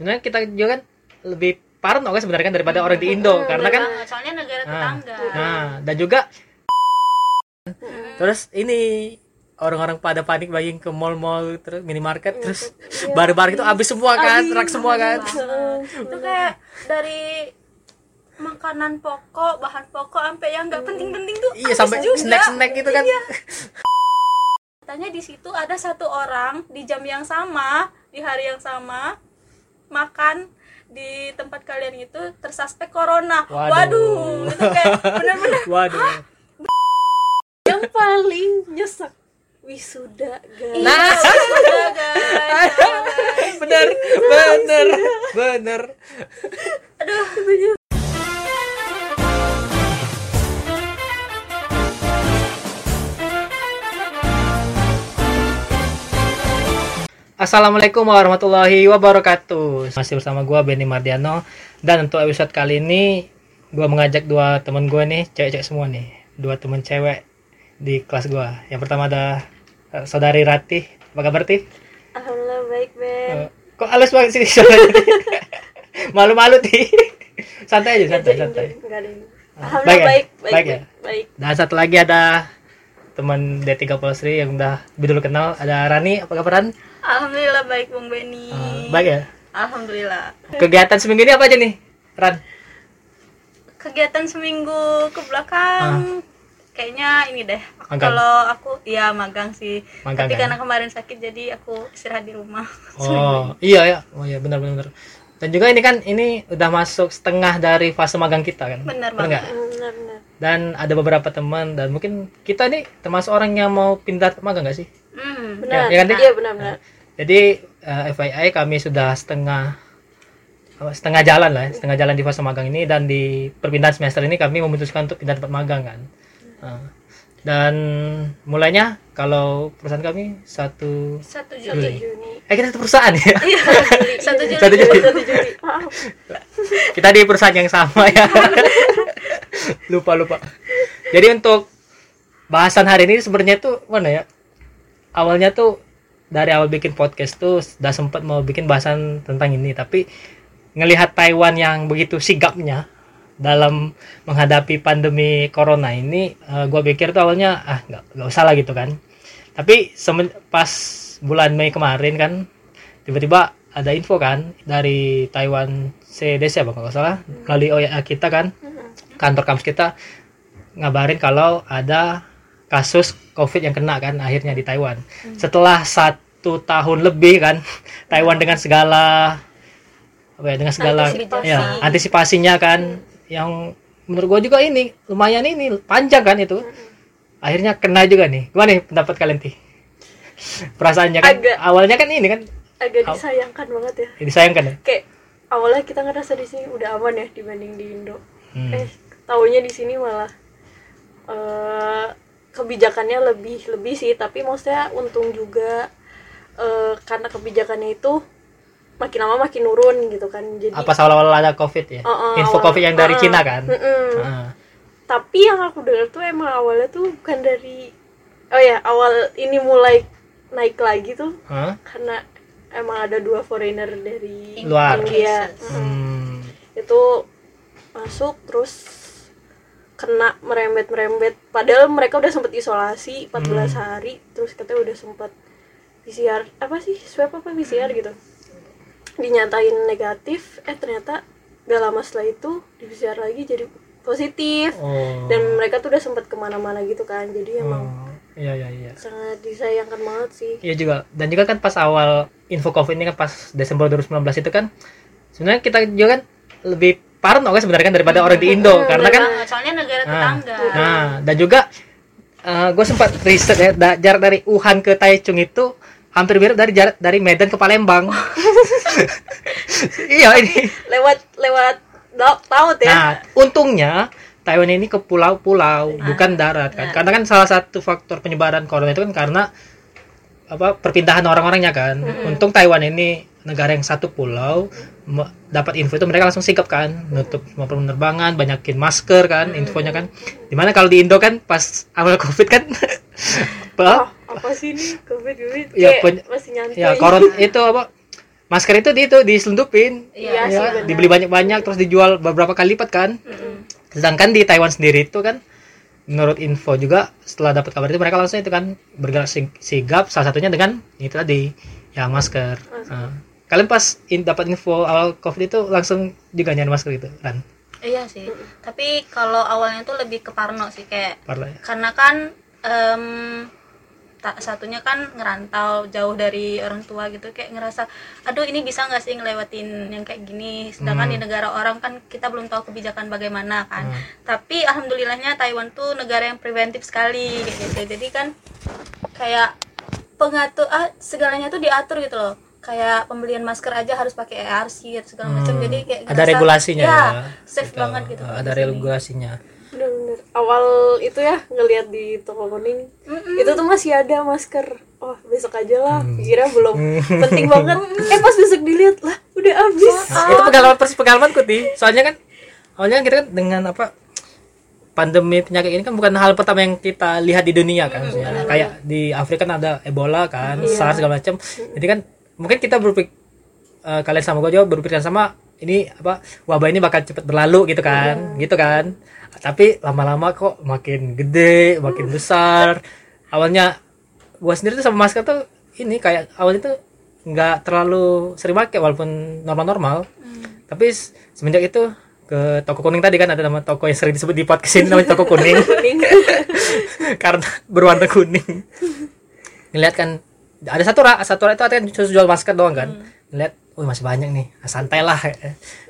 sebenarnya kita juga kan lebih parno kan sebenarnya kan daripada orang di Indo karena kan Banget, soalnya negara Nah. tetangga. nah dan juga terus ini orang-orang pada panik buying ke mall-mall terus minimarket terus barang-barang itu habis semua kan rak semua kan. itu kayak dari makanan pokok bahan pokok sampai yang nggak penting-penting tuh iya sampai juga. snack-snack itu kan. Katanya di situ ada satu orang di jam yang sama di hari yang sama makan di tempat kalian itu tersuspek corona. Waduh. waduh, itu kayak bener-bener. Waduh. Yang paling nyesek wisuda guys. Nah. Udah, guys. Bener bener bener Assalamualaikum warahmatullahi wabarakatuh Masih bersama gua Benny Mardiano Dan untuk episode kali ini Gua mengajak dua temen gua nih Cewek-cewek semua nih Dua temen cewek di kelas gua Yang pertama ada eh, Saudari Ratih Apa kabar Tih? alhamdulillah baik Eh, Ben kok halus banget sih suaranya? Malu-malu Tih Santai aja, santai, santai Ah, alhamdulillah baik ya? baik baik Baik ya? baik Dan satu lagi ada teman D3 Polsri yang udah lebih dulu kenal Ada Rani, apa kabar Ran? Alhamdulillah baik bung Benny Eh, baik ya? alhamdulillah Kegiatan seminggu ini apa aja nih, Ran? kegiatan seminggu ke belakang kayaknya ini deh kalau aku ya magang sih Magang tapi kan? karena kemarin sakit jadi aku istirahat di rumah Oh, iya ya. Oh iya, benar benar. benar. Dan juga ini kan ini udah masuk setengah dari fase magang kita kan. Benar nggak? benar benar Dan ada beberapa teman dan mungkin kita nih termasuk orang yang mau pindah magang nggak sih? hmm. benar ya kan, Dik? iya benar benar Jadi eh, FYI kami sudah setengah setengah jalan lah, ya, setengah jalan di fase magang ini dan di perpindahan semester ini kami memutuskan untuk pindah tempat magang kan. Nah, dan mulainya kalau perusahaan kami satu satu Juli. Juli. Juni. Eh kita satu perusahaan ya. satu Juli. Satu Juli. satu Juli. Kita di perusahaan yang sama ya. Lupa lupa. Jadi untuk bahasan hari ini sebenarnya tuh mana ya? Awalnya tuh dari awal bikin podcast tuh udah sempat mau bikin bahasan tentang ini. Tapi ngelihat Taiwan yang begitu sigapnya dalam menghadapi pandemi corona ini gue pikir tuh awalnya ah nggak nggak usah lah gitu kan. Tapi semen, pas bulan Mei kemarin kan tiba-tiba ada info kan dari Taiwan CDC apa kalau salah melalui OYA kita kan kantor kampus kita ngabarin kalau ada kasus COVID yang kena kan akhirnya di Taiwan. Setelah satu tahun lebih kan Taiwan dengan segala apa ya dengan segala Antisipasi. ya antisipasinya kan yang menurut gua juga ini lumayan ini panjang kan itu. Akhirnya kena juga nih. Gimana nih pendapat kalian ti? Perasaannya kan Agak- awalnya kan ini kan agak disayangkan banget ya. Disayangkan ya? Kayak awalnya kita ngerasa di sini udah aman ya dibanding di Indo. Hmm. eh taunya di sini malah eh kebijakannya lebih lebih sih tapi maksudnya untung juga eh karena kebijakannya itu makin lama makin nurun gitu kan jadi apa awal-awal ada covid ya Oh, oh, info awal- covid yang dari ah, Cina kan mm-mm. Ah. tapi yang aku dengar tuh emang awalnya tuh bukan dari oh ya awal ini mulai naik lagi tuh Hah? karena emang ada dua foreigner dari Luar. India Mm. Hmm. itu masuk terus kena merembet merembet padahal mereka udah sempat isolasi 14 Hmm. hari terus katanya udah sempat PCR apa sih swab apa PCR gitu. Dinyatain negatif eh ternyata gak lama setelah itu di PCR lagi jadi positif. Oh. Dan mereka tuh udah sempat ke mana-mana gitu kan jadi emang Oh, iya iya iya. sangat disayangkan banget sih. Iya juga dan juga kan pas awal info covid ini kan pas Desember 2019 itu kan sebenarnya kita juga kan lebih parno kan sebenarnya kan daripada orang di Indo karena kan Banget, soalnya negara Ah. tetangga Nah, dan juga gue sempat riset ya da- jarak dari Wuhan ke Taichung itu hampir mirip dari jarak dari Medan ke Palembang. iya ini. lewat lewat laut ya Nah, untungnya Taiwan ini ke pulau-pulau, bukan darat kan. Karena kan salah satu faktor penyebaran corona itu kan karena apa perpindahan orang-orangnya kan. Untung Taiwan ini negara yang satu pulau dapat info itu mereka langsung sigap kan, nutup semua penerbangan, banyakin masker kan, infonya kan. Di mana kalau di Indo kan pas awal Covid kan apa? Oh, apa sih ini? Covid covid. Ya, pen- masih nyantai. ya koron itu apa? Masker itu di itu diselundupin. Iya ya, sih, dibeli banyak-banyak terus dijual beberapa kali lipat kan. Sedangkan di Taiwan sendiri itu kan menurut info juga setelah dapat kabar itu mereka langsung itu kan bergerak sig- sigap salah satunya dengan itu tadi yang masker. Nah, kalian pas in, dapat info awal covid itu langsung juga nyari masker gitu kan iya sih. Tapi kalau awalnya tuh lebih ke parno sih kayak Parla ya. karena kan em, tak satunya kan ngerantau jauh dari orang tua gitu kayak ngerasa aduh ini bisa nggak sih ngelewatin yang kayak gini? Sedangkan Hmm. di negara orang kan kita belum tahu kebijakan bagaimana kan. Tapi alhamdulillahnya Taiwan tuh negara yang preventif sekali kayak gitu. Jadi kan kayak pengatur ah segalanya tuh diatur gitu loh kayak pembelian masker aja harus pakai ARC atau segala macam. Hmm. jadi kayak ada ngerasa, regulasinya ya, ya, safe Gitu. banget gitu kalau ada regulasinya. Bener-bener. Awal itu ya ngelihat di toko kuning Mm-mm. itu tuh masih ada masker. Oh besok aja lah. Hmm. kira belum penting banget. Eh pas besok dilihat lah udah habis. Nah, itu pengalaman persis pengalamanku ti. Soalnya kan awalnya kan kita kan dengan apa pandemi penyakit ini kan bukan hal pertama yang kita lihat di dunia kan maksudnya. kayak di Afrika kan ada Ebola kan SARS segala macam. Jadi kan mungkin kita berpikir eh, kalian sama gue juga berpikiran sama ini apa wabah ini bakal cepat berlalu gitu kan gitu kan. Tapi lama-lama kok makin gede makin besar. Awalnya gua sendiri tuh sama masker tuh ini kayak awalnya tuh nggak terlalu sering pakai walaupun normal-normal. Tapi s- semenjak itu ke toko kuning tadi kan ada nama toko yang sering disebut di podcast ini namanya toko kuning. Karena berwarna kuning. Ngeliat kan ada satu rak satu rak itu khusus jual masker doang kan. Ngeliat oh masih banyak nih santai lah.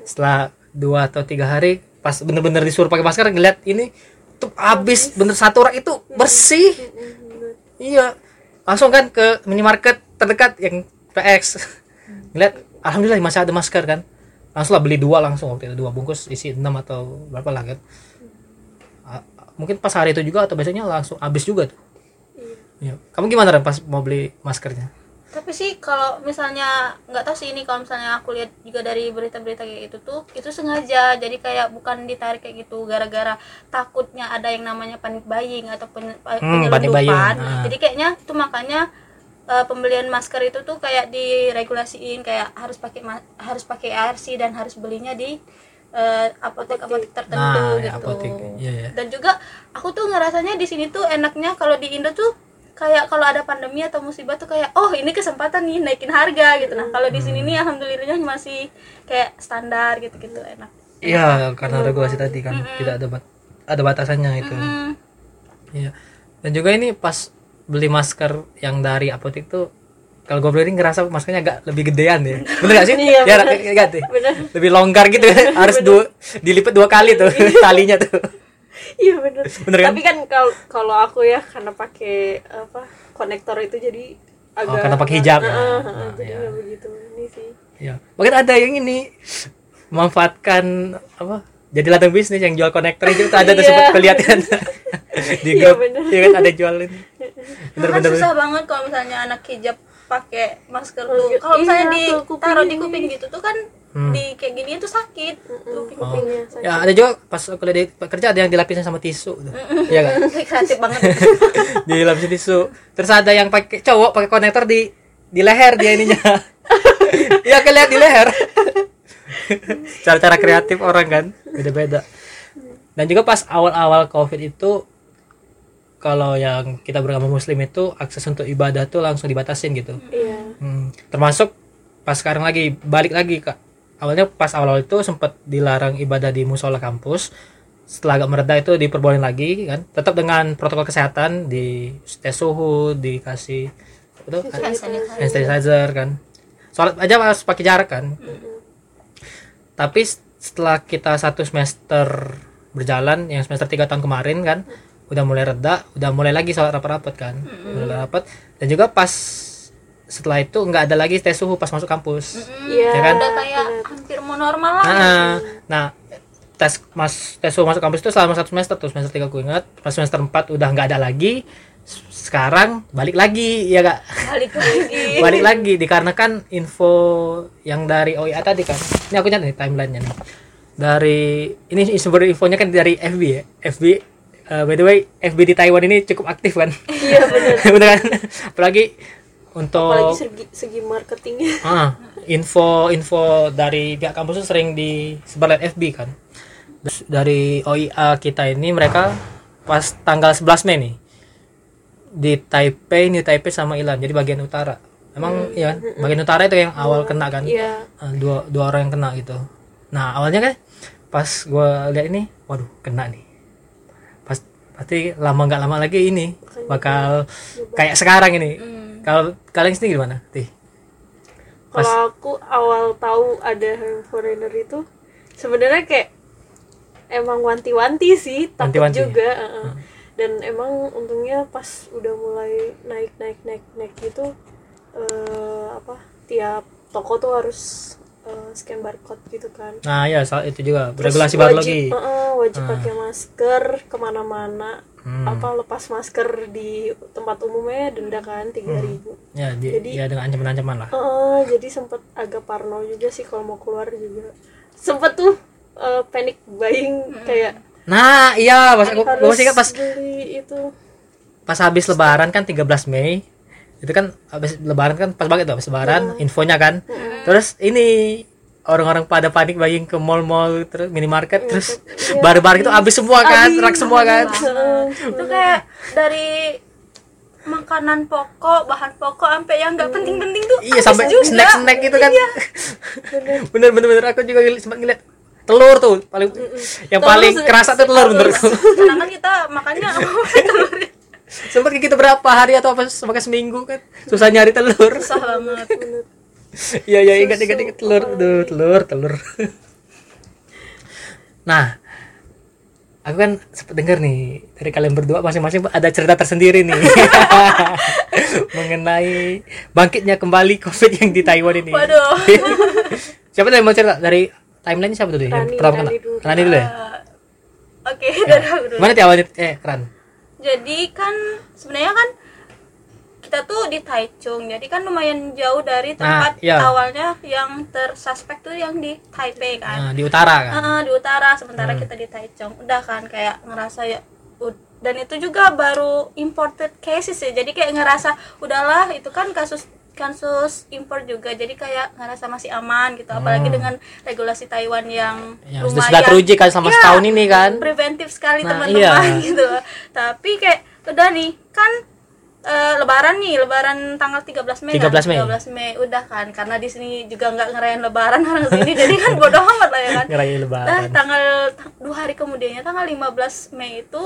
Setelah dua atau tiga hari pas bener-bener disuruh pakai masker ngeliat ini tuh habis. Bener satu rak itu bersih. Iya. Langsung kan ke minimarket terdekat yang PX ngeliat alhamdulillah masih ada masker kan. Langsung lah beli dua langsung waktu itu dua bungkus isi enam atau berapa lah kan. Mungkin pas hari itu juga atau besoknya langsung habis juga tuh Iya. Kamu gimana Ren pas mau beli maskernya? tapi sih kalau misalnya nggak tahu sih ini kalau misalnya aku lihat juga dari berita-berita kayak itu tuh itu sengaja jadi kayak bukan ditarik kayak gitu gara-gara takutnya ada yang namanya panik buying atau pen, Hmm, panic buying. penyelundupan Ah. jadi kayaknya itu makanya eh, pembelian masker itu tuh kayak diregulasiin kayak harus pakai harus pakai ARC dan harus belinya di eh, apotek-apotek tertentu Nah, ya, gitu apotek. Iya, iya. dan juga aku tuh ngerasanya di sini tuh enaknya kalau di Indo tuh kayak kalau ada pandemi atau musibah tuh kayak oh ini kesempatan nih naikin harga gitu nah kalau di sini nih alhamdulillahnya masih kayak standar gitu gitu enak Iya, karena regulasi tadi kan tidak ada bat- ada batasannya itu. Hmm, Iya. Dan juga ini pas beli masker yang dari apotek tuh kalau gue beli ini ngerasa maskernya agak lebih gedean ya. Bener gak sih? Iya, ya, gitu. Bener. Lebih longgar gitu. Harus dua, dilipat dua kali tuh talinya tuh. iya bener Bener kan? tapi kan kalau kalau aku ya karena pakai apa konektor itu jadi agak Oh, karena pakai hijab. Heeh, heeh, Nah, jadi iya. nggak begitu ini sih Iya. Mungkin ada yang ini memanfaatkan apa? Jadi ladang bisnis yang jual konektor itu ada tuh Iya. sempat kelihatan di Iya, grup. Iya kan ada jual ini. Bener kan bener. susah banget kalau misalnya anak hijab pakai masker tuh Masker. kalau misalnya Iya, di kuping gitu tuh kan Hmm. di kayak gini tuh sakit Oh. kupingnya sakit. Ya ada juga pas aku di kerja ada yang dilapisin sama tisu. tuh. Iya kan? kreatif banget Dilapisin tisu. Terus ada yang pakai cowok pakai konektor di di leher dia ininya. Iya kelihatan di leher. Cara-cara kreatif orang kan beda-beda. Dan juga pas awal-awal Covid itu kalau yang kita beragama muslim itu akses untuk ibadah tuh langsung dibatasin gitu. iya Hmm, termasuk pas sekarang lagi balik lagi kak awalnya pas awal-awal itu sempat dilarang ibadah di musola kampus. Setelah agak mereda itu diperbolehkan lagi kan? Tetap dengan protokol kesehatan di tes suhu dikasih tuh Hand sanitizer. kan? Sholat aja harus pakai jarak kan? Tapi setelah kita satu semester berjalan yang semester tiga tahun kemarin kan? Udah mulai reda udah mulai lagi sholat rapat-rapat kan? Mulai rapat dan juga pas setelah itu nggak ada lagi tes suhu pas masuk kampus. Iya Ya kan? udah kayak hampir mau normal lah nah, nah tes mas tes suhu masuk kampus itu selama satu semester tuh semester tiga aku ingat. Pas semester 4 udah nggak ada lagi sekarang balik lagi ya kak balik lagi. Balik lagi dikarenakan info yang dari OIA tadi kan. Ini aku nyatet nih timelinenya nih. Dari ini sumber infonya kan dari FB ya? FB eh, by the way FB di Taiwan ini cukup aktif kan? Iya bener bener kan? Apalagi untuk apalagi segi, segi marketingnya. Ah, info info dari pihak kampus tuh sering disebar lewat FB kan. Dari OIA kita ini mereka pas tanggal 11 Mei nih di Taipei nih Taipei sama Ilan jadi bagian utara. Emang ya bagian utara itu yang awal kena kan? Iya. Ah, dua dua orang yang kena gitu. Nah awalnya kan pas gua lihat ini waduh kena nih. Pas pasti lama nggak lama lagi ini bakal kayak sekarang ini. Hmm. Kalau kalian sendiri gimana tih kalau aku awal tahu ada foreigner itu sebenarnya kayak emang wanti-wanti sih takut Wanti-wanti. juga uh-uh. dan emang untungnya pas udah mulai naik naik naik naik gitu eh, apa tiap toko tuh harus eh, scan barcode gitu kan. Nah ya soal itu juga. Terus regulasi baru lagi. uh-uh, wajib Ah. pakai masker ke mana-mana. Hmm. apa lepas masker di tempat umumnya denda kan tiga ribu. Ya di, Jadi- ya dengan ancaman-ancaman lah. Heeh, jadi sempet agak parno juga sih kalau mau keluar juga. Sempet tuh eh, panic buying kayak nah iya pas aku harus gua masih ingat pas beli itu. pas habis lebaran kan 13 Mei itu kan habis lebaran kan pas banget tuh habis lebaran infonya kan. Terus ini orang-orang pada panik buying ke mall-mall terus minimarket terus iya. barang-barang itu habis semua kan rak semua kan. itu kayak dari makanan pokok bahan pokok sampai yang nggak penting-penting tuh iya sampai snack-snack gitu kan. Bener. bener bener bener. Aku juga sempat ngeliat telur tuh paling yang Telur paling kerasa tuh telur menurutku karena kan kita makannya telur sempat gitu berapa hari atau apa sampai seminggu kan. Susah nyari telur. Susah banget iya iya ingat ingat ingat. Telur Aduh, telur telur. Nah aku kan sempat dengar nih dari kalian berdua masing-masing ada cerita tersendiri nih. Mengenai bangkitnya kembali covid yang di Taiwan ini. Waduh. Siapa tuh yang mau cerita? Dari timeline siapa tuh yang Rani, pertama kena? Rani dulu. Rani dulu ya? Oke dari aku dulu mana tuh awalnya eh Ran jadi kan sebenarnya kan kita tuh di Taichung jadi kan lumayan jauh dari Nah, tempat iya. awalnya yang tersuspek tuh yang di Taipei kan Nah, di utara kan Heeh, di utara sementara Hmm. kita di Taichung udah kan kayak ngerasa ya dan itu juga baru imported cases ya jadi kayak ngerasa udahlah itu kan kasus kasus impor juga jadi kayak ngerasa masih aman gitu apalagi Hmm. dengan regulasi Taiwan yang yang sudah, lumayan sudah teruji kan sama Iya, setahun ini kan preventif sekali Nah, teman-teman iya. gitu tapi kayak udah nih kan eh, lebaran nih lebaran tanggal 13 Mei 13 kan? Mei. 13 Mei udah kan karena di sini juga nggak ngerayain lebaran orang sini jadi kan bodoh amat lah ya kan ngerayain Nah, lebaran tanggal ta- dua hari kemudiannya tanggal 15 Mei itu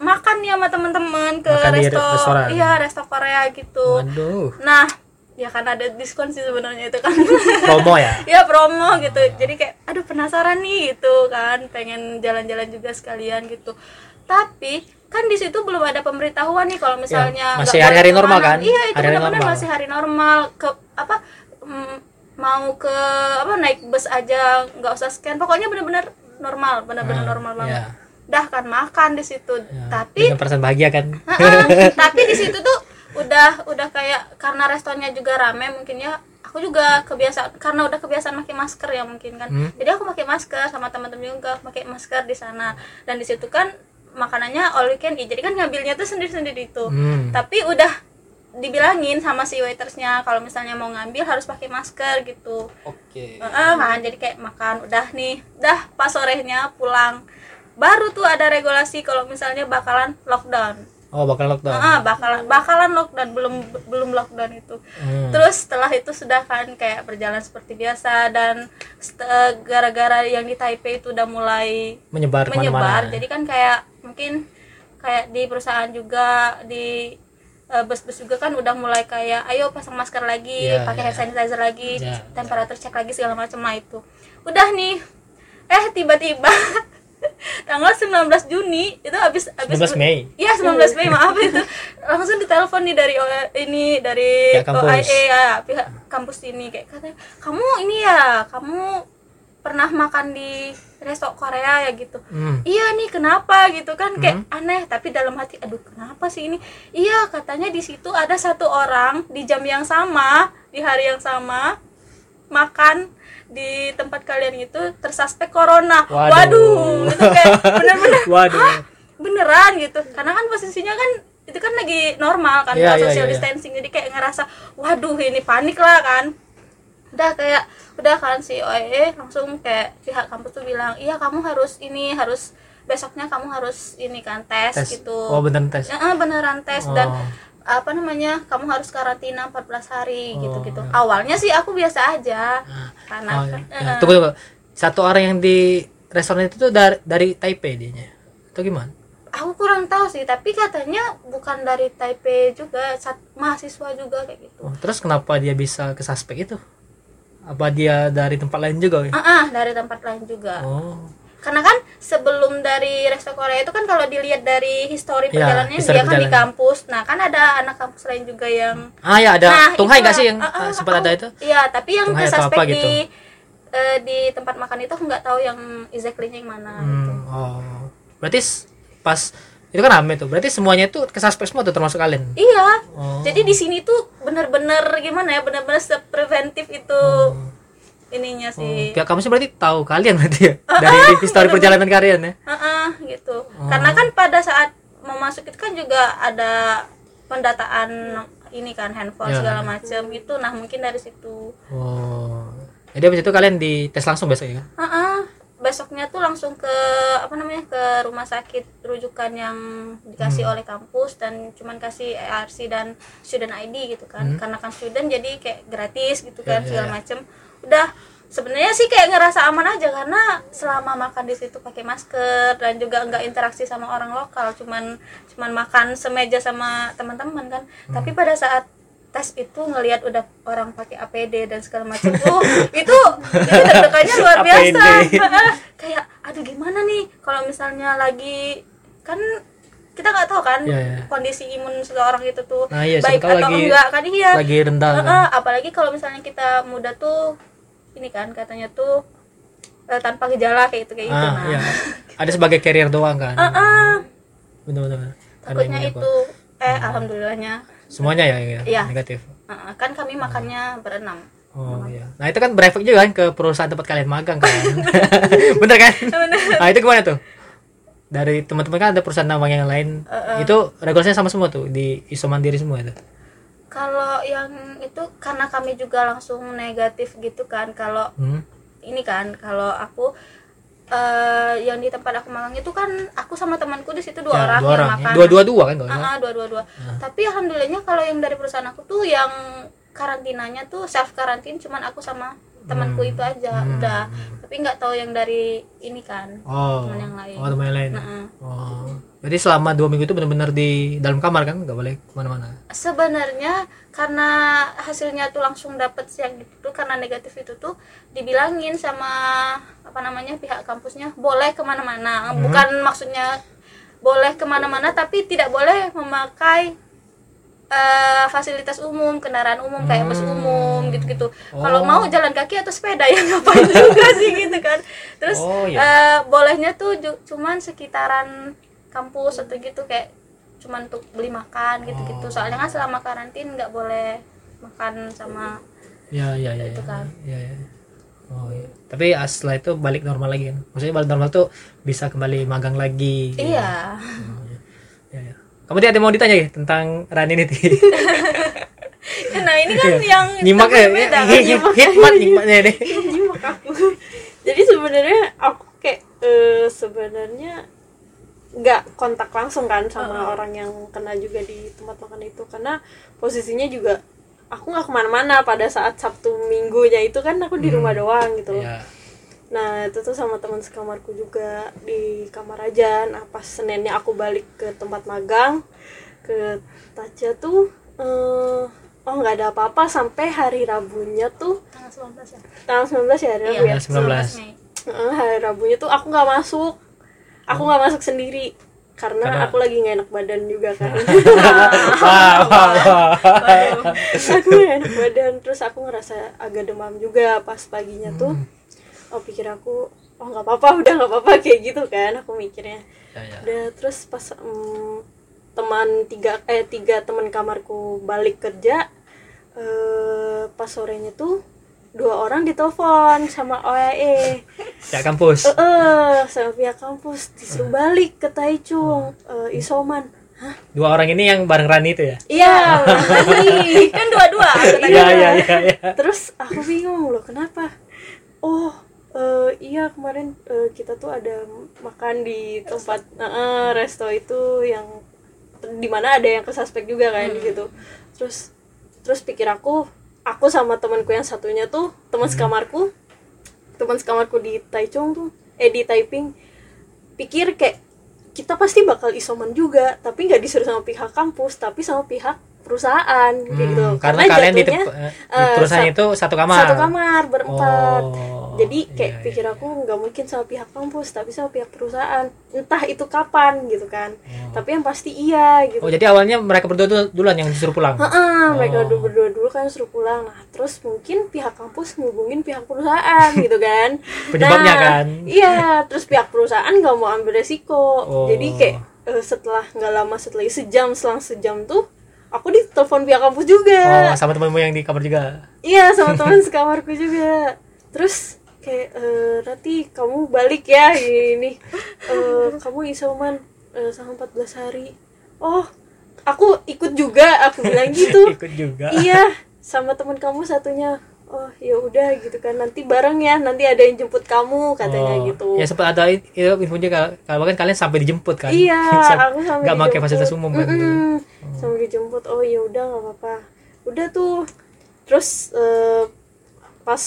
makan nih sama teman-teman ke Makan resto restoran. iya resto Korea gitu. Waduh. Nah ya kan ada diskon sih sebenarnya itu kan. Promo ya? Ya promo gitu. Jadi kayak aduh penasaran nih gitu kan. Pengen jalan-jalan juga sekalian gitu. Tapi kan di situ belum ada pemberitahuan nih kalau misalnya Ya, masih hari-hari normal kan? iya itu benar-benar normal. masih hari normal. Ke apa mm, mau ke apa naik bus aja nggak usah scan. Pokoknya benar-benar normal benar-benar Nah, normal banget. ya. Dah kan makan di situ. Ya, tapi perasaan bahagia kan? Heeh, tapi di situ tuh udah udah kayak karena restonya juga rame mungkin ya aku juga kebiasaan karena udah kebiasaan pakai masker ya mungkin kan. Hmm. jadi aku pakai masker sama teman-teman juga pakai masker di sana. Dan di situ kan makanannya all you can eat. Jadi kan ngambilnya tuh sendiri-sendiri itu Hmm. tapi udah dibilangin sama si waitersnya kalau misalnya mau ngambil harus pakai masker gitu. Oke. Heeh, kan? Jadi kayak makan udah nih dah pas sorenya pulang baru tuh ada regulasi kalau misalnya bakalan lockdown oh bakal lockdown Ah, bakalan bakalan lockdown belum belum lockdown itu. Hmm. Terus setelah itu sudah kan kayak berjalan seperti biasa dan gara-gara yang di Taipei itu udah mulai menyebar menyebar. Jadi kan kayak mungkin kayak di perusahaan juga di eh, bus-bus juga kan udah mulai kayak ayo pasang masker lagi, Iya, pakai iya. hand sanitizer lagi, Iya, temperatur cek lagi segala macam lah itu. Udah nih. Eh tiba-tiba tanggal 19 Juni itu habis habis 19 Mei. Iya 19 Mei maaf itu langsung ditelepon nih dari O- ini dari Pihak kampus. OIA ya pihak kampus ini kayak katanya kamu ini ya kamu pernah makan di resto Korea ya gitu. Hmm. iya nih kenapa? gitu kan kayak aneh tapi dalam hati aduh kenapa sih ini? Iya katanya di situ ada satu orang di jam yang sama di hari yang sama makan di tempat kalian itu tersuspek corona. Waduh. waduh itu kayak bener-bener waduh. Beneran gitu. Karena kan posisinya kan itu kan lagi normal kan kalau iya, social iya, iya. distancing. Jadi kayak ngerasa waduh ini panik lah kan. Udah kayak udah kan si OE langsung kayak pihak kampus tuh bilang iya kamu harus ini harus besoknya kamu harus ini kan tes, tes. gitu. Oh beneran tes? Ya, beneran tes. Dan Oh. Apa namanya kamu harus karantina 14 hari Oh, gitu-gitu ya. awalnya sih aku biasa aja karena Oh, ya. kan, Ya, eh, tunggu, tunggu. Satu orang yang di restoran itu tuh dari dari Taipei dianya. Atau gimana? aku kurang tahu sih tapi katanya bukan dari Taipei juga sat- mahasiswa juga kayak gitu Oh, terus kenapa dia bisa ke suspek itu? Apa dia dari tempat lain juga? ya? ah ah, dari tempat lain juga Oh. Karena kan sebelum dari resto Korea itu kan kalau dilihat dari histori Ya, perjalanannya histori dia kan di perjalanan. kampus nah kan ada anak kampus lain juga yang Ah ya ada Nah, Tunghai nggak sih yang ah, ah, sempat ada itu? Iya, tapi yang Tunghai ke atau suspek apa di gitu? eh, di tempat makan itu aku nggak tahu yang exactly yang mana gitu. Hmm, oh. Berarti pas itu kan rame tuh. Berarti semuanya itu ke suspek semua tuh termasuk kalian. Iya. Oh. Jadi di sini tuh bener-bener gimana ya, bener-bener sepreventif itu ininya Oh, sih. pihak kamu sih berarti tahu kalian berarti ya dari histori perjalanan kalian ya. Heeh, gitu. Oh. Karena kan pada saat mau masuk itu kan juga ada pendataan ini kan handphone Ya. segala macam gitu. Nah, mungkin dari situ. Oh. Jadi habis itu kalian dites langsung besok ya? Heeh. Besoknya tuh langsung ke apa namanya ke rumah sakit rujukan yang dikasih Hmm. oleh kampus dan cuman kasih ARC dan student ID gitu kan. Karena kan student jadi kayak gratis gitu Hmm. Ya, kan ya, segala ya. macem. Udah sebenarnya sih kayak ngerasa aman aja karena selama makan di situ pakai masker dan juga nggak interaksi sama orang lokal cuman cuman makan semeja sama teman-teman kan Hmm. tapi pada saat tes itu ngelihat udah orang pakai APD dan segala macam tuh itu itu deg-degannya luar biasa kayak aduh gimana nih kalau misalnya lagi kan kita nggak tahu kan Iya, iya. kondisi imun seseorang itu tuh Nah, iya, baik atau lagi- enggak kan iya Lagi rendah. kan? Heeh, apalagi kalau misalnya kita muda tuh ini kan katanya tuh eh, tanpa gejala kayak itu kayak gitu Ah, nah iya. Ada sebagai carrier doang kan. Heeh, Benar-benar. takutnya Karena ini apa? itu eh alhamdulillahnya Semuanya ya, ya Iya. negatif. Heeh, kan kami makannya berenam Oh iya. Nah itu kan berefek juga kan ke perusahaan tempat kalian magang kan. Bener kan? Nah itu gimana tuh? Dari teman-teman kan ada perusahaan magang yang lain. Itu regulasinya sama semua tuh di iso mandiri semua itu. Kalau yang itu karena kami juga langsung negatif gitu kan kalau Hmm. ini kan kalau aku eh yang di tempat aku magang itu kan aku sama temanku di situ dua Ya, orang dua yang orang. makan dua kan kalau nggak Ah, salah. ah, dua dua dua tapi alhamdulillahnya kalau yang dari perusahaan aku tuh yang karantinanya tuh self karantin cuman aku sama temanku itu aja udah tapi nggak tahu yang dari ini kan Oh. teman yang lain. Oh teman yang lain. Nah, Oh. Jadi selama dua minggu itu benar-benar di dalam kamar kan, nggak boleh ke mana-mana. sebenarnya karena hasilnya tuh langsung dapet yang gitu karena negatif itu tuh dibilangin sama apa namanya pihak kampusnya boleh ke mana-mana bukan maksudnya boleh ke mana-mana tapi tidak boleh memakai eh, fasilitas umum kendaraan umum kayak bus umum gitu-gitu kalau Oh. mau jalan kaki atau sepeda ya ngapain juga sih gitu kan terus Oh, iya. eh, bolehnya tuh cuman sekitaran kampus atau gitu kayak cuman untuk beli makan gitu-gitu Oh. soalnya kan selama karantin nggak boleh makan sama Ya ya ya. Itu ya. kan. Ya, ya. Oh iya. Tapi ah, setelah itu balik normal lagi kan. Maksudnya balik normal tuh bisa kembali magang lagi. iya ya. Kamu tadi ada mau ditanya ya tentang Rani ini Ti? nah ini kan yang nyimak ya, beda kan? hit- hit- hikmat hikmatnya deh. nyimak aku jadi sebenarnya aku kayak eh, sebenarnya nggak kontak langsung kan sama orang yang kena juga di tempat makan itu karena posisinya juga aku nggak ke mana-mana pada saat Sabtu Minggunya itu kan aku di rumah doang gitu loh Ya. Nah itu tuh sama teman sekamarku juga di kamar aja nah pas Seninnya aku balik ke tempat magang ke Taja tuh eh, oh nggak ada apa-apa sampai hari Rabunya tuh tanggal 19 ya? Tanggal 19 ya hari Rabu iya ya 19. Mei. Heeh, hari Rabunya tuh aku nggak masuk. Aku nggak masuk sendiri karena, Karena- aku lagi nggak enak badan juga kan. Wah, wah, wah. aku nggak enak badan terus aku ngerasa agak demam juga pas paginya tuh oh pikir aku oh nggak apa-apa udah nggak apa-apa kayak gitu kan aku mikirnya. Ya, ya. udah terus pas mm, teman tiga eh tiga teman kamarku balik kerja eh pas sorenya tuh dua orang ditelepon sama OAE Ya kampus. eh eh, sama pihak kampus. Disuruh balik ke Taichung eh, isoman. Dua orang ini yang bareng Rani itu ya? Iya Rani. Kan dua-dua iya iya iya iya. Terus aku bingung loh kenapa? Oh eh, iya kemarin eh, kita tuh ada makan di tempat eh, eh, resto itu yang di mana ada yang kesuspek juga kan di situ terus terus pikir aku aku sama temanku yang satunya tuh teman sekamarku teman sekamarku di Taichung tuh eh di Taiping pikir kayak kita pasti bakal isoman juga tapi nggak disuruh sama pihak kampus tapi sama pihak perusahaan gitu Hmm, karena, kalian di, jatuhnya, eh, di eh, perusahaan sa- itu satu kamar. satu kamar berempat. Oh, jadi kayak iya, pikir aku nggak mungkin sama pihak kampus tapi sama pihak perusahaan. Entah itu kapan gitu kan. Tapi yang pasti iya gitu. Oh jadi awalnya mereka berdua dulu duluan yang disuruh pulang? Heeh, mereka Oh. dulu berdua dulu kan suruh pulang. Nah terus mungkin pihak kampus ngubungin pihak perusahaan gitu kan. Penyebabnya Nah, kan. iya terus pihak perusahaan nggak mau ambil resiko. Oh. jadi kayak eh, setelah nggak lama setelah sejam selang sejam tuh aku ditelepon pihak kampus juga oh sama temanmu yang di kamar juga Iya sama teman sekamarku juga. Terus kayak eh, Rati kamu balik ya ini Eh, kamu isoman eh, sama 14 hari. Oh aku ikut juga aku bilang gitu. ikut juga iya sama teman kamu satunya. Oh ya udah gitu kan nanti bareng ya nanti ada yang jemput kamu katanya Oh, gitu. ya sempat ada itu info juga kalau kan kalian sampai dijemput kan Iya, aku sampai nggak pakai fasilitas umum kan Mm-mm. Sampai dijemput. Oh ya udah nggak apa-apa. Udah tuh. Terus eh, pas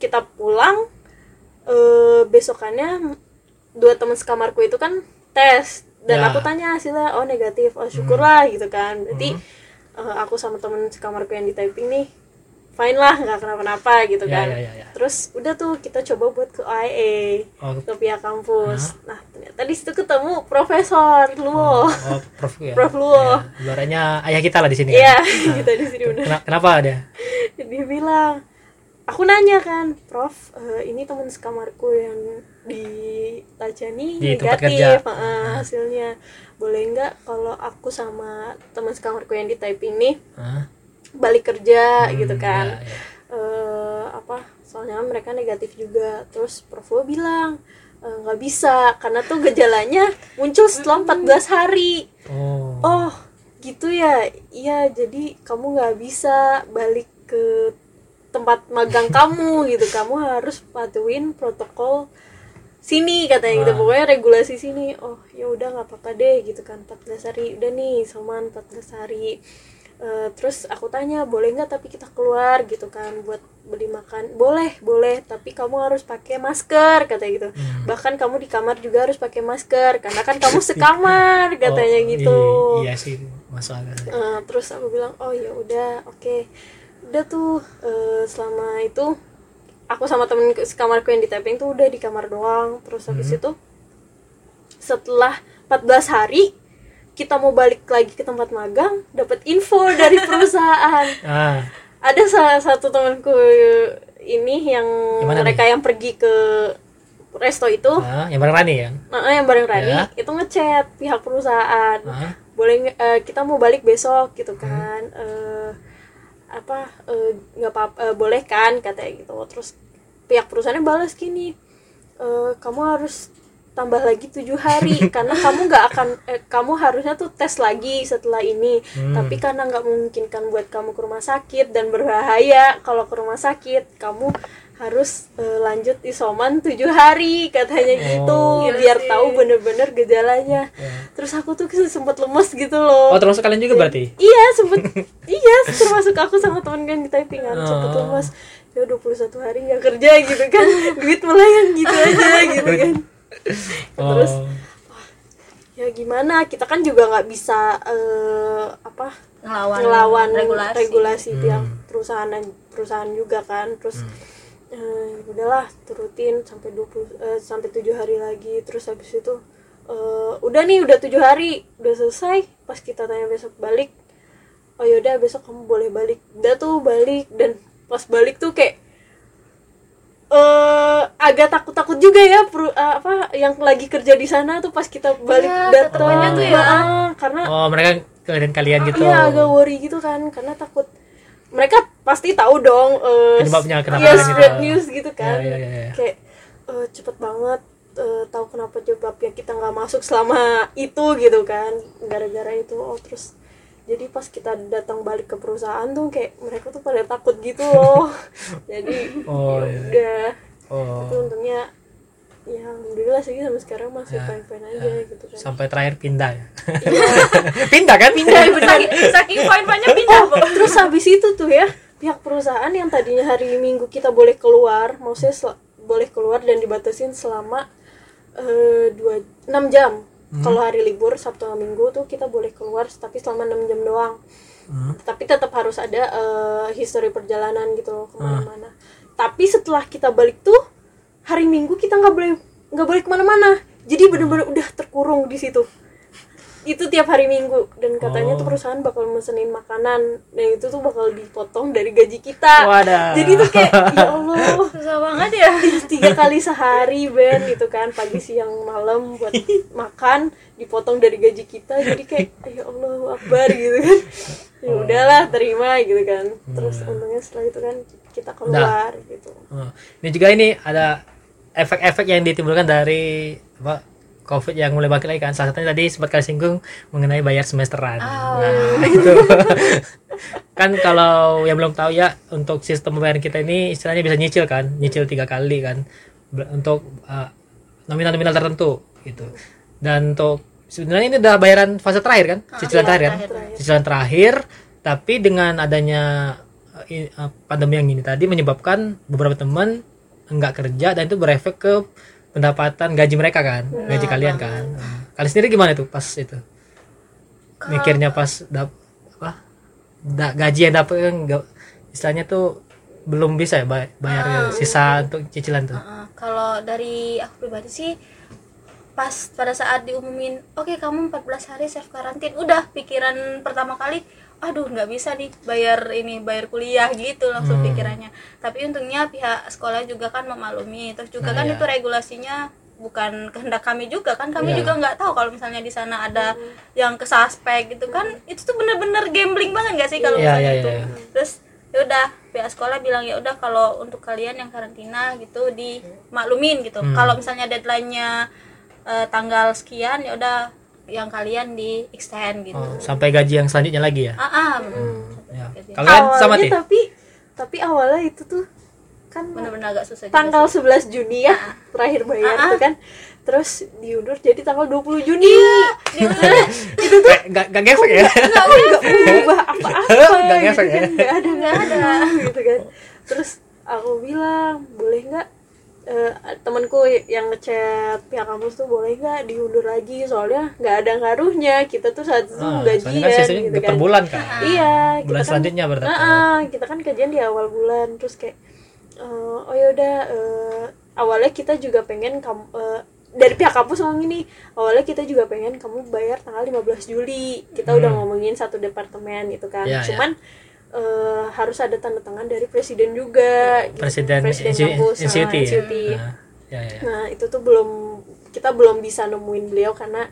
kita pulang eh besokannya dua teman sekamarku itu kan tes dan Ya. aku tanya hasilnya oh negatif. Oh syukurlah gitu kan. Berarti Hmm. eh, aku sama teman sekamarku yang di typing nih fine lah nggak kenapa-napa gitu Ya, kan. ya, ya, ya. Terus udah tuh kita coba buat ke IA oh, ke pihak kampus. Nah, ternyata di situ ketemu Profesor Luo. oh prof ya Prof Luo. Ya, ibaratnya ayah kita lah di sini Iya, kan? kita di sini bener. Kena- kenapa dia Dia bilang, aku nanya kan, Prof, eh, ini teman sekamarku yang di Tajani Di negatif, kerja. eh, hasilnya. Boleh nggak kalau aku sama teman sekamarku yang di typing nih Hah? Balik kerja Hmm, gitu kan? ya, ya. eh apa soalnya mereka negatif juga. Terus Prof bilang "Eh, nggak bisa karena tuh gejalanya muncul setelah 14 hari. Oh. Oh gitu ya? Iya jadi kamu nggak bisa balik ke tempat magang kamu gitu. Kamu harus patuhin protokol sini katanya gitu. Wah. pokoknya regulasi sini. Oh ya udah nggak apa-apa deh gitu kan. 14 hari. Udah nih soman 14 hari Eh, terus aku tanya boleh nggak tapi kita keluar? Gitu kan buat beli makan. Boleh boleh tapi kamu harus pakai masker katanya gitu. Hmm. bahkan kamu di kamar juga harus pakai masker karena kan kamu sekamar katanya Oh, gitu. iya, iya sih masuk akal Eh, terus aku bilang oh ya udah oke. Udah tuh eh, selama itu aku sama temen sekamarku yang di tapping tuh udah di kamar doang. Terus habis itu setelah 14 hari kita mau balik lagi ke tempat magang dapat info dari perusahaan. Ah. Ada salah satu temanku ini yang Gimana mereka yang pergi ke resto itu. Ah, yang bareng Rani ya? Nah, yang bareng Rani Ya. itu ngechat pihak perusahaan. Ah. Boleh eh, kita mau balik besok gitu kan. Eh, apa eh, nggak apa eh, boleh kan katanya gitu. Terus pihak perusahaannya balas gini "Eh, kamu harus tambah lagi tujuh hari. Karena kamu nggak akan eh, kamu harusnya tuh tes lagi setelah ini. Hmm. tapi karena nggak memungkinkan buat kamu ke rumah sakit dan berbahaya kalau ke rumah sakit kamu harus eh, lanjut isoman tujuh hari katanya gitu Oh. biar tahu bener-bener gejalanya. Ya. terus aku tuh sempet lemes gitu loh. Oh termasuk kalian juga berarti? Iya sempet. Iya termasuk aku sama temen kan di typingan sempet Oh. lemes. Ya 21 hari nggak kerja gitu kan. Duit melayang gitu aja gitu kan Terus, oh. ya gimana? Kita kan juga nggak bisa eh, apa ngelawan, ngelawan regulasi, regulasi, Hmm. pihak perusahaan perusahaan juga kan. Terus eh, udahlah turutin sampai 20 eh, sampai tujuh hari lagi. Terus habis itu eh, udah nih udah tujuh hari udah selesai. Pas kita tanya besok balik oh yaudah besok kamu boleh balik. Udah tuh balik dan pas balik tuh kayak eh agak takut-takut juga ya peru- eh, apa yang lagi kerja di sana tuh pas kita balik Iya, datang tuh ya. Karena oh mereka kalian kalian gitu Iya agak worry gitu kan karena takut mereka pasti tahu dong eh, Penyebabnya kenapa iya, kalian gitu. spread news gitu kan Iya, iya, iya, iya. kayak eh, cepet banget eh, tahu kenapa penyebabnya kita nggak masuk selama itu gitu kan gara-gara itu oh terus jadi pas kita datang balik ke perusahaan tuh kayak mereka tuh pada takut gitu loh. Jadi Oh, ya iya. udah. Oh. Itu untungnya ya alhamdulillah sih sampai sekarang masih Ya, fine fine aja gitu kan. Sampai terakhir pindah ya? Pindah kan? Pindah saking, saking poin-poinnya pindah Bu. terus habis itu tuh ya? Pihak perusahaan yang tadinya hari minggu kita boleh keluar maksudnya boleh keluar dan dibatasin selama eh, dua enam jam kalau hari libur sabtu minggu tuh kita boleh keluar tapi selama enam jam doang. Hmm. tapi tetap harus ada eh, history perjalanan gitu loh ke mana-mana. Tapi setelah kita balik tuh hari minggu kita nggak boleh nggak boleh ke mana-mana. Jadi bener-bener udah terkurung di situ itu tiap hari minggu. Dan katanya Oh. tuh perusahaan bakal mesenin makanan. Dan itu tuh bakal dipotong dari gaji kita. Wadah. jadi tuh kayak ya allah. Susah banget ya. Tiga kali sehari Ben gitu kan. Pagi siang malam buat makan dipotong dari gaji kita. Jadi kayak ya Allah akbar gitu kan. Ya udahlah terima gitu kan. Terus untungnya setelah itu kan kita keluar gitu. Oh, ini juga ini ada efek-efek yang ditimbulkan dari apa covid yang mulai bangkit lagi kan. Salah satunya tadi sempat kali singgung mengenai bayar semesteran. Oh. nah itu. Kan kalau yang belum tahu ya untuk sistem pembayaran kita ini istilahnya bisa nyicil kan nyicil tiga kali kan. Untuk uh, nominal-nominal tertentu gitu. Dan untuk sebenarnya ini udah bayaran fase terakhir kan? Cicilan iya, terakhir kan? cicilan terakhir tapi dengan adanya uh, uh, pandemi yang ini tadi menyebabkan beberapa teman enggak kerja dan itu berefek ke pendapatan gaji mereka kan gaji kalian kan. Hmm. kalian sendiri gimana tuh pas itu? Mikirnya pas dap apa? Da- gaji yang dapat kan istilahnya tuh belum bisa ya bay- bayar sisa untuk cicilan tuh. Heeh, kalau dari aku pribadi sih pas pada saat diumumin oke kamu 14 hari self karantin udah pikiran pertama kali aduh nggak bisa nih bayar ini bayar kuliah gitu langsung Hmm. pikirannya tapi untungnya pihak sekolah juga kan memaklumi terus juga Nah, kan iya. itu regulasinya bukan kehendak kami juga kan kami Iya. juga nggak tahu kalau misalnya di sana ada yang ke suspek gitu kan itu tuh bener-bener gambling banget nggak sih kalau Iya, misalnya iya, itu iya. terus ya udah pihak sekolah bilang ya udah kalau untuk kalian yang karantina gitu dimaklumin gitu Hmm. kalau misalnya deadline-nya eh, tanggal sekian ya udah yang kalian di extend gitu. Oh, sampai gaji yang selanjutnya lagi ya? Ah, ah ya. Gaji. kalian sama awalnya ti? tapi tapi awalnya itu tuh kan bener-bener agak susah juga tanggal sih. 11 Juni ya terakhir bayar Ah, ah. tuh kan. Terus diundur jadi tanggal 20 Juni. Iya, Kayak nggak nggak ngefek ya? Nggak berubah apa-apa Nggak gitu ngefek ya? kan nggak ada. Nggak ada. Gitu kan. Terus aku bilang boleh nggak eh, temanku yang ngechat pihak kampus tuh boleh nggak diundur lagi? Soalnya nggak ada ngaruhnya. Kita tuh saat itu Ah, gajian kan gitu per kan. bulan kan? Iya bulan kita kan selanjutnya berarti. Ah, ah, kita kan kajian di awal bulan. Terus kayak eh, oh yaudah eh, awalnya kita juga pengen kamu eh, dari pihak kampus ngomong gini awalnya kita juga pengen kamu bayar tanggal 15 Juli. Kita udah ngomongin satu departemen gitu kan. Hmm. Ya, ya. Eh, harus ada tanda tangan dari presiden juga gitu. presiden, presiden NCT, ya? Nah, ya, ya, ya. Nah itu tuh belum kita belum bisa nemuin beliau karena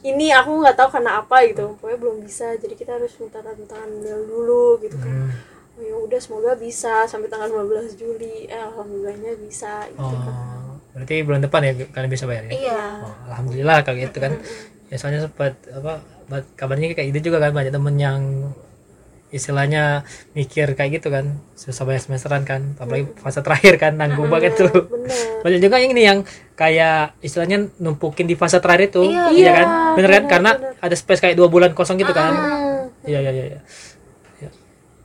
ini aku nggak tahu karena apa gitu pokoknya belum bisa jadi kita harus minta tanda tangan beliau dulu gitu kan Hmm. oh, ya udah semoga bisa sampai tanggal 15 Juli eh, alhamdulillahnya bisa gitu kan Oh, berarti bulan depan ya kalian bisa bayar ya? iya Oh, alhamdulillah kalau gitu kan. Ya soalnya sempat apa kabarnya kayak gitu juga kan banyak temen yang istilahnya mikir kayak gitu kan susah bayar semesteran kan apalagi fase terakhir kan nanggung banget tuh. Banyak juga yang ini yang kayak istilahnya numpukin di fase terakhir itu Iya, iya iya, kan? Bener kan? Bener, karena bener. ada space kayak dua bulan kosong gitu kan? Hmm, iya iya iya iya. Ya.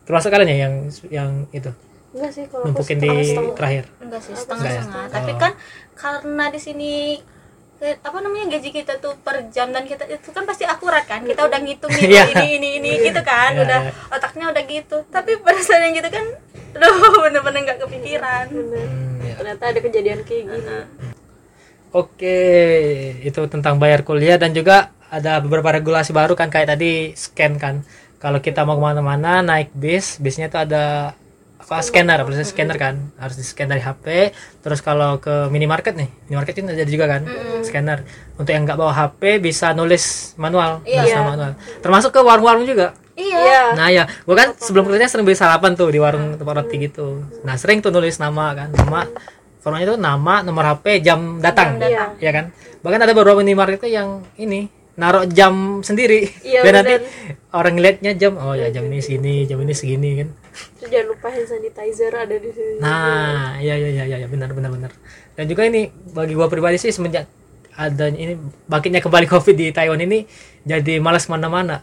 termasuk kalian ya yang yang itu? Enggak sih kalau numpukin di setengah-setengah. terakhir? Enggak sih Enggak ya? setengah-setengah tapi Oh. kan karena di sini apa namanya gaji kita tuh per jam dan kita itu kan pasti akurat kan kita udah ngitung nih Iya. oh, ini ini ini gitu kan Iya, udah iya. otaknya udah gitu tapi pada saat yang gitu kan aduh bener-bener nggak kepikiran Bener. Hmm, ya. ternyata ada kejadian kayak gini Oke, itu tentang bayar kuliah dan juga ada beberapa regulasi baru kan kayak tadi scan kan. Kalau kita mau ke mana-mana naik bis, bisnya itu ada apa scanner, aplikasi scanner kan, harus di scan dari HP. Terus kalau ke minimarket nih, minimarket ini ada juga kan, scanner. Untuk yang nggak bawa HP bisa nulis manual, nulis Iya. nama manual. Termasuk ke warung-warung juga. iya iya Nah ya, gua kan sebelum kerja sering beli sarapan tuh di warung tempat roti gitu. Nah sering tuh nulis nama kan, nama formatnya itu nama nomor HP jam datang Jam datang. ya kan bahkan ada beberapa minimarket itu yang ini naruh jam sendiri Iya, biar nanti benar. orang ngeliatnya jam oh ya jam ini segini jam ini segini kan Terus jangan lupa hand sanitizer ada di sini. Nah iya iya iya iya benar benar benar. Dan juga ini bagi gua pribadi sih semenjak ada ini bangkitnya kembali covid di Taiwan ini jadi malas ke mana-mana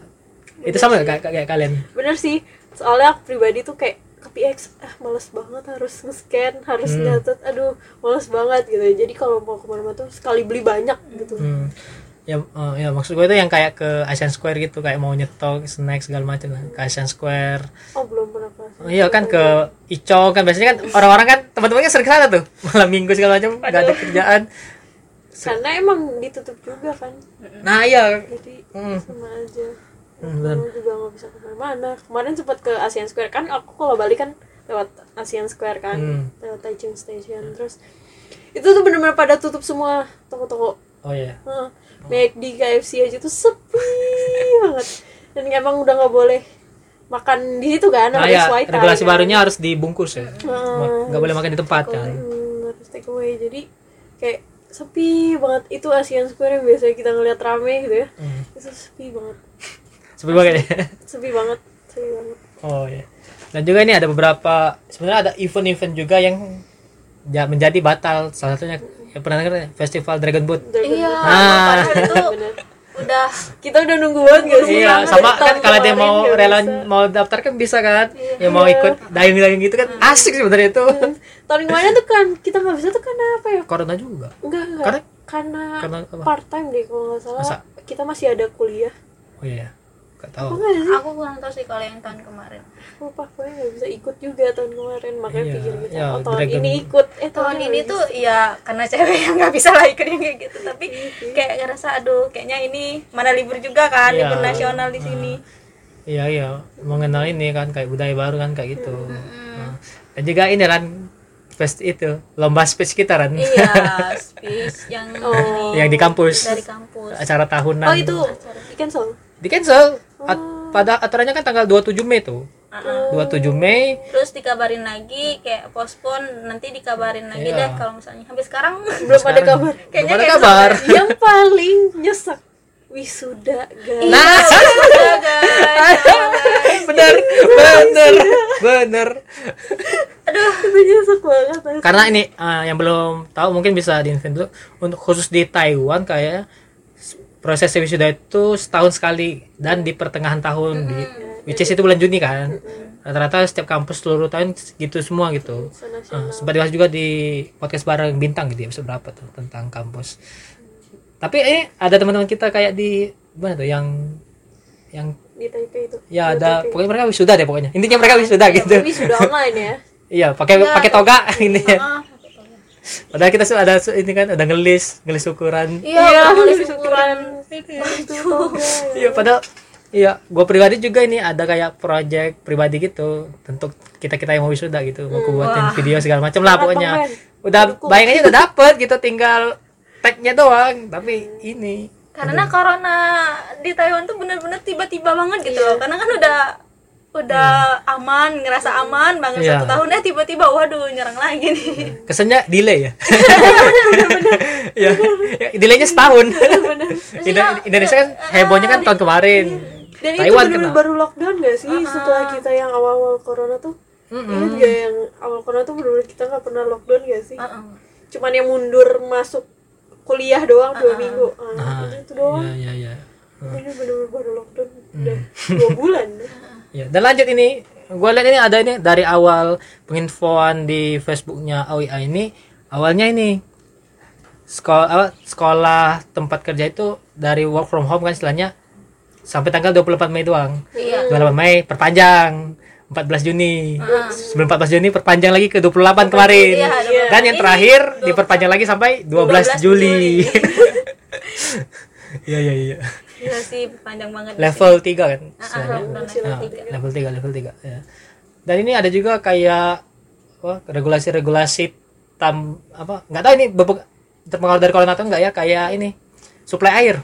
itu sama nggak kayak, kayak kalian? Bener sih. Soalnya aku pribadi tuh kayak ke PX ah males banget harus nge-scan harus Hmm. nyatet aduh males banget gitu. Jadi kalau mau ke mana-mana tuh sekali beli banyak gitu. Hmm. Ya, eh, ya maksud gue itu yang kayak ke Asian Square gitu kayak mau nyetok snack segala macam lah. ke Asian Square. Oh belum pernah pas Oh, iya kan ke Ico kan. Biasanya kan orang-orang kan teman-temannya sering ke sana tuh. Malam minggu segala macam nggak ada kerjaan. Karena emang ditutup juga kan. Nah iya. Jadi Hmm. sama aja. Hmm, bener. Juga nggak bisa ke mana-mana. Kemarin sempat ke ASEAN Square. Kan aku kalau balik kan lewat ASEAN Square kan Hmm. lewat Taichung Station. Terus itu tuh bener-bener pada tutup semua toko-toko. Oh iya. Hah, McD, KFC aja tuh sepi banget. Dan emang udah nggak boleh makan di situ kan nah harus ya white regulasi kan. barunya harus dibungkus ya. Heeh. nggak boleh makan di tempat kan. away, hmm, harus take away. Jadi kayak sepi banget. Itu ASEAN Square yang biasanya kita ngeliat rame gitu ya. Hmm. itu sepi banget. Sepi banget ya? Sepi banget sepi banget. Oh iya. Dan juga ini ada beberapa sebenarnya ada event-event juga yang ja- menjadi batal. Salah satunya ya, pernah dengar ya? festival Dragon Boat Dragon iya. Ah. padahal itu Bener. udah kita udah nunggu banget gak sih Iya, sama kan kalau dia mau rela mau daftar kan bisa kan. Iya. Ya mau ikut dayung-dayung gitu kan asik sebenarnya itu. tahun kemarin tuh kan kita nggak bisa tuh karena apa ya Corona juga. enggak enggak Karena- karena, karena part time deh kalau nggak salah Masa? kita masih ada kuliah Oh iya. Gak tahu. nggak sih aku kurang tahu sih kalau yang tahun kemarin lupa pokoknya nggak bisa ikut juga tahun kemarin makanya Iya, pikir kita ya, oh tahun Dragon- ini ikut eh tahun tahun ini tuh ya karena cewek yang nggak bisa lah ikut yang kayak gitu tapi kayak ngerasa aduh kayaknya ini mana libur juga kan Iya. libur nasional di sini Iya iya, mengenal ini kan kayak budaya baru kan kayak gitu. Nah, Dan juga ini kan fest itu lomba speech kita kan. iya speech yang Oh. yang di kampus. dari kampus Acara tahunan. oh itu di cancel di cancel. At- pada aturannya kan tanggal 27 Mei tuh. 27 Mei. Terus dikabarin lagi kayak postpone nanti dikabarin lagi Iya. deh kalau misalnya. Sampai sekarang belum ada kabar. Kayaknya ada kayak kabar. yang paling nyesek wisuda guys. Nah, Udah, guys. Bener, bener, bener. itu nyesek banget. Karena ini eh, yang belum tahu mungkin bisa diinfo dulu. Untuk khusus di Taiwan kayak proses wisuda itu setahun sekali dan di pertengahan tahun di which is itu bulan Juni kan. Rata-rata setiap kampus seluruh tahun gitu semua gitu. Uh, sempat dibahas juga di podcast bareng bintang gitu ya berapa tuh tentang kampus. Tapi ini ada teman-teman kita kayak di mana tuh yang yang di Taipei itu. Ya Di ada Taipei. pokoknya mereka wisuda deh pokoknya. Intinya mereka wisuda gitu. tapi sudah online ya. Iya pakai pakai toga ini ya padahal kita sudah ada ini kan udah ngelis ngelis ukuran. Iya udah nulis ukuran. iya padahal iya gue pribadi juga ini ada kayak project pribadi gitu untuk kita kita yang mau wisuda gitu mau aku buatin video segala macam lah pokoknya. udah bayangannya udah dapet gitu tinggal tagnya doang tapi ini. Karena corona di Taiwan tuh bener-bener tiba-tiba banget gitu loh karena kan udah udah aman ngerasa aman banget Iya. satu tahun. Eh tiba-tiba waduh nyerang lagi nih. Kesannya delay ya? Ya ya, delaynya setahun. Indo- Indonesia kan hebohnya kan tahun kemarin. Dan itu Taiwan bener-bener kena. baru lockdown gak sih setelah kita yang awal-awal corona tuh? Ingat gak yang awal corona tuh bener-bener kita nggak pernah lockdown gak sih? Heeh. cuman yang mundur masuk kuliah doang dua minggu. Ah, Ah, itu doang. ya ya ya ini bener-bener baru lockdown udah dua bulan Ya, dan lanjut ini, gue lihat ini ada ini dari awal penginfoan di Facebooknya OIA ini, awalnya ini sekolah sekolah tempat kerja itu dari work from home kan istilahnya sampai tanggal 24 Mei doang. Iya. 28 Mei perpanjang 14 Juni. Sebelum 14 Juni perpanjang lagi ke 28 kemarin. Iya, Iya. Dan yang terakhir diperpanjang lagi sampai 12, 12 Juli. Iya iya iya. Gila sih panjang banget Level 3 kan. Ah, ah, istilahnya. lockdown Masih level Ah, tiga. level 3 level 3 ya. Dan ini ada juga kayak apa regulasi-regulasi tam apa nggak tahu ini terpengaruh dari corona atau enggak ya kayak ini suplai air.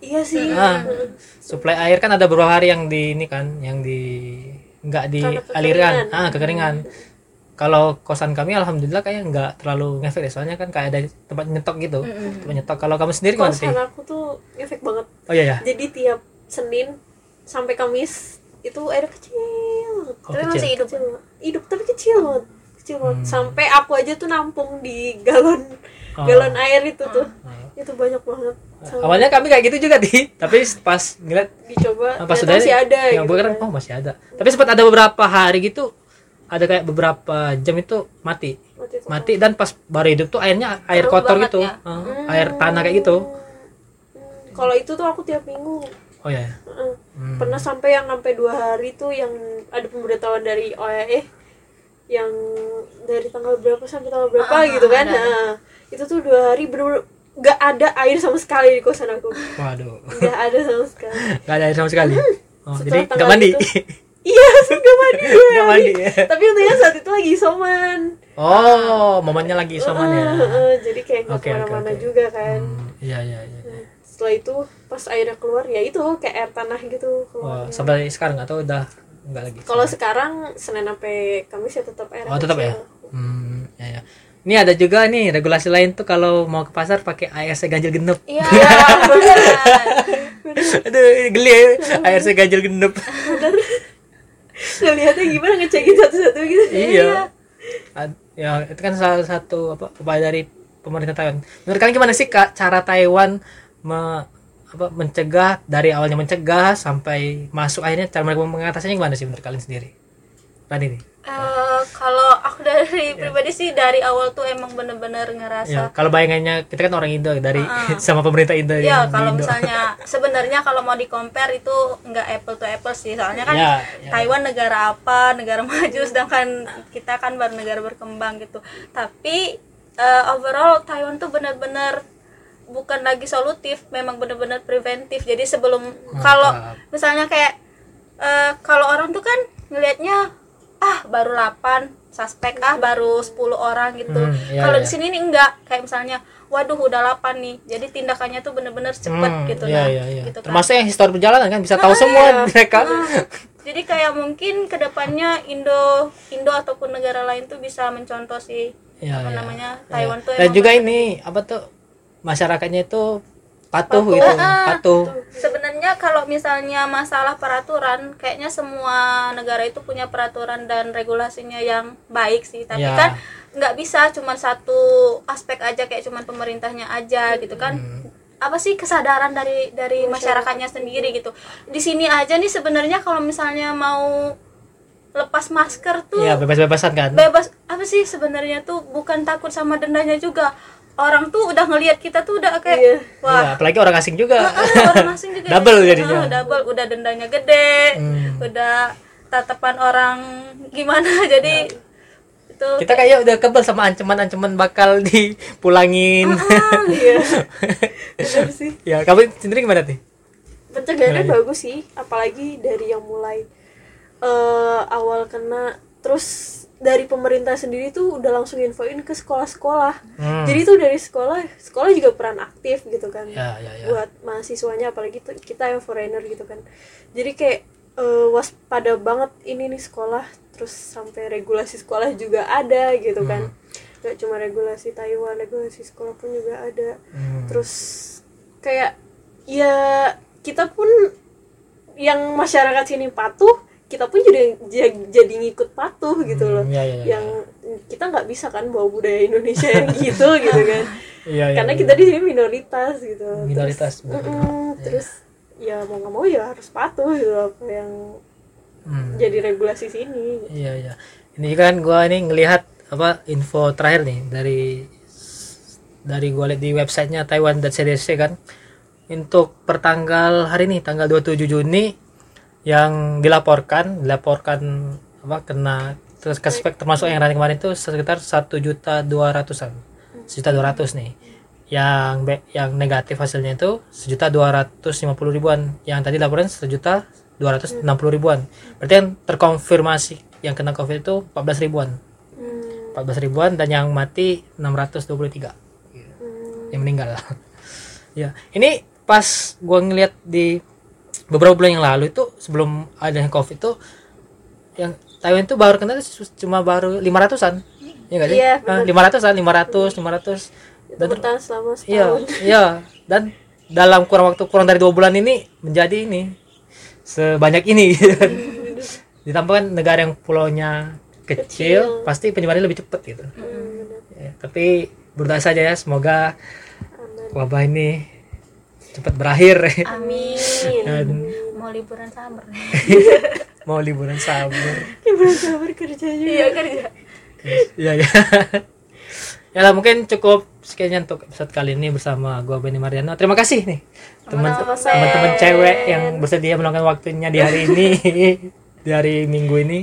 iya sih Ah, suplai air kan ada beberapa hari yang di ini kan yang di nggak dialirkan, ah kekeringan. Kalau kosan kami alhamdulillah kayak nggak terlalu ngefek deh soalnya kan kayak ada tempat nyetok gitu Mm-mm. tempat nyetok kalau kamu sendiri gimana sih kosan aku tuh efek banget oh iya ya jadi tiap Senin sampai Kamis itu air kecil. Oh, tapi kecil. masih hidup kecil hidup tapi kecil banget kecil banget Hmm. sampai aku aja tuh nampung di galon Oh. galon air itu tuh Oh. itu banyak banget Sampai awalnya kami kayak gitu juga di tapi pas ngeliat dicoba pas sudah masih ada yang gitu gue kan kan. oh masih ada tapi sempat ada beberapa hari gitu ada kayak beberapa jam itu mati. Mati mati dan pas baru hidup tuh airnya air kotor gitu. ya. Ah, Hmm. air tanah kayak gitu. Hmm. kalau itu tuh aku tiap minggu. Oh ya Heeh. Hmm. pernah sampai yang sampai dua hari tuh yang ada pemberitahuan dari OEE yang dari tanggal berapa sampai tanggal berapa Ah, gitu kan? ada. Nah, itu tuh dua hari bener nggak ada air sama sekali di kosan aku. Waduh. Nggak ada sama sekali. Nggak ada air sama sekali? Oh, Setelah jadi nggak mandi? itu, iya nggak mandi dua nggak hari. mandi ya. tapi untungnya saat itu lagi isoman. Oh momennya lagi isoman ya. Heeh, heeh, jadi kayak nggak Oke, oke, ke mana-mana oke. juga kan. Hmm, iya iya iya. Nah, setelah itu pas airnya keluar ya itu kayak air tanah gitu keluar sampai sekarang atau udah enggak lagi kalau sekarang senin sampai kamis ya tetap air oh tetap ya? Hmm ya ya ini ada juga nih regulasi lain tuh kalau mau ke pasar pakai ARC ganjil genep iya benar aduh geli ya ARC ganjil genep ngeliatnya gimana ngecekin satu-satu gitu. Iya. Ad- ya itu kan salah satu apa upaya dari pemerintah Taiwan. Menurut kalian gimana sih kak cara Taiwan me- apa mencegah dari awalnya mencegah sampai masuk akhirnya cara mereka mengatasinya gimana sih menurut kalian sendiri Rani nih Eh, kalau aku dari pribadi sih dari awal tuh emang bener-bener ngerasa kalau bayangannya kita kan orang Indo dari Ah. sama pemerintah Indo ya di kalau Indo. misalnya sebenarnya kalau mau di compare itu nggak apple to apple sih soalnya kan Ya, ya. Taiwan negara apa negara maju sedangkan kita kan baru negara berkembang gitu tapi eh, overall Taiwan tuh benar-benar bukan lagi solutif memang benar-benar preventif jadi sebelum kalau misalnya kayak eh, kalau orang tuh kan ngelihatnya ah baru 8 suspek ah baru 10 orang gitu Hmm, iya, kalau iya. di sini nih enggak kayak misalnya waduh udah 8 nih jadi tindakannya tuh bener-bener cepet Hmm, gitu iya, nah iya, iya. gitu kan. termasuk yang histori perjalanan kan bisa tahu Ah, semua iya. mereka jadi kayak mungkin ke depannya Indo Indo ataupun negara lain tuh bisa mencontoh sih Ya, apa ya. namanya Taiwan Ya. tuh dan juga ini apa tuh masyarakatnya itu patuh, Patuh. gitu Ah, patuh. Sebenarnya kalau misalnya masalah peraturan kayaknya semua negara itu punya peraturan dan regulasinya yang baik sih. Tapi Ya. kan nggak bisa cuma satu aspek aja kayak cuman pemerintahnya aja gitu kan. Hmm. apa sih kesadaran dari dari masyarakatnya sendiri gitu. Di sini aja nih sebenarnya kalau misalnya mau lepas masker tuh ya bebas-bebasan kan? bebas apa sih sebenarnya tuh? Bukan takut sama dendanya juga orang tuh udah ngelihat kita tuh udah kayak Iya. wah. Ya, apalagi orang asing juga. Ah, orang asing juga Double jadi, jadinya. double. Udah dendanya gede Hmm. udah tatapan orang gimana. Jadi itu kita kayak udah kebal sama ancaman-ancaman bakal dipulangin. Ah, iya. Sih. Ya kamu sendiri gimana nih pencegahannya bagus sih apalagi dari yang mulai eh awal kena terus dari pemerintah sendiri tuh udah langsung infoin ke sekolah-sekolah. Hmm. jadi tuh dari sekolah sekolah juga peran aktif gitu kan. Ya ya ya. Buat mahasiswanya apalagi tuh kita yang foreigner gitu kan. Jadi kayak eh, waspada banget ini nih sekolah. Terus sampai regulasi sekolah juga ada gitu kan. Gak cuma regulasi Taiwan regulasi sekolah pun juga ada. Hmm. terus kayak ya kita pun yang masyarakat sini patuh kita pun jadi ja- jadi ngikut patuh gitu loh Hmm, ya, ya, ya. yang kita nggak bisa kan bawa budaya Indonesia yang gitu gitu kan Iya, iya, karena iya. kita di sini minoritas gitu Minoritas, terus, betul. mm-mm, Iya. terus ya mau nggak mau ya harus patuh gitu apa yang Hmm. jadi regulasi sini Iya iya. Ini kan gua ini ngelihat apa info terakhir nih dari dari gua lihat di websitenya Taiwan.cdc kan. Untuk pertanggal hari ini tanggal 27 Juni yang dilaporkan dilaporkan apa kena terus kespek termasuk yang running kemarin itu sekitar satu juta dua ratusan sejuta dua ratus nih. Yang be- yang negatif hasilnya itu sejuta dua ratus lima puluh ribuan. Yang tadi laporan sejuta dua ratus enam puluh ribuan. Berarti yang terkonfirmasi yang kena covid itu 14 ribuan. Hmm, 14 ribuan dan yang mati 623 hmm, yang meninggal. Ya ini pas gua ngeliat di beberapa bulan yang lalu itu sebelum adanya covid itu yang Taiwan itu baru kenal cuma baru 500-an. Iya enggak sih? Iya, Ah, benar. 500-an, 500, 500. itu Dan bertahan selama iya, setahun iya. Dan dalam kurang waktu kurang dari dua bulan ini menjadi ini sebanyak ini. Ditambah kan negara yang pulaunya kecil, Kecil. pasti penyebarannya lebih cepat gitu. Hmm. Ya, tapi berdoa saja ya semoga wabah ini cepat berakhir. Amin. Dan mau liburan sabar mau liburan sabar. Liburan sabar kerja juga iya kerja. Iya ya. ya lah mungkin cukup sekian untuk episode kali ini bersama gua Benny Mariano. Terima kasih nih teman-teman cewek yang bersedia meluangkan waktunya di hari ini di hari Minggu ini.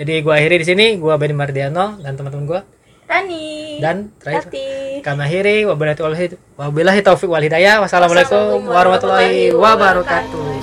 Jadi gua akhiri di sini gua Benny Mariano dan teman-teman gua. Rani. Dan terakhir. Tati kami akhiri wabillahi taufik wal hidayah. Wassalamualaikum warahmatullahi wabarakatuh.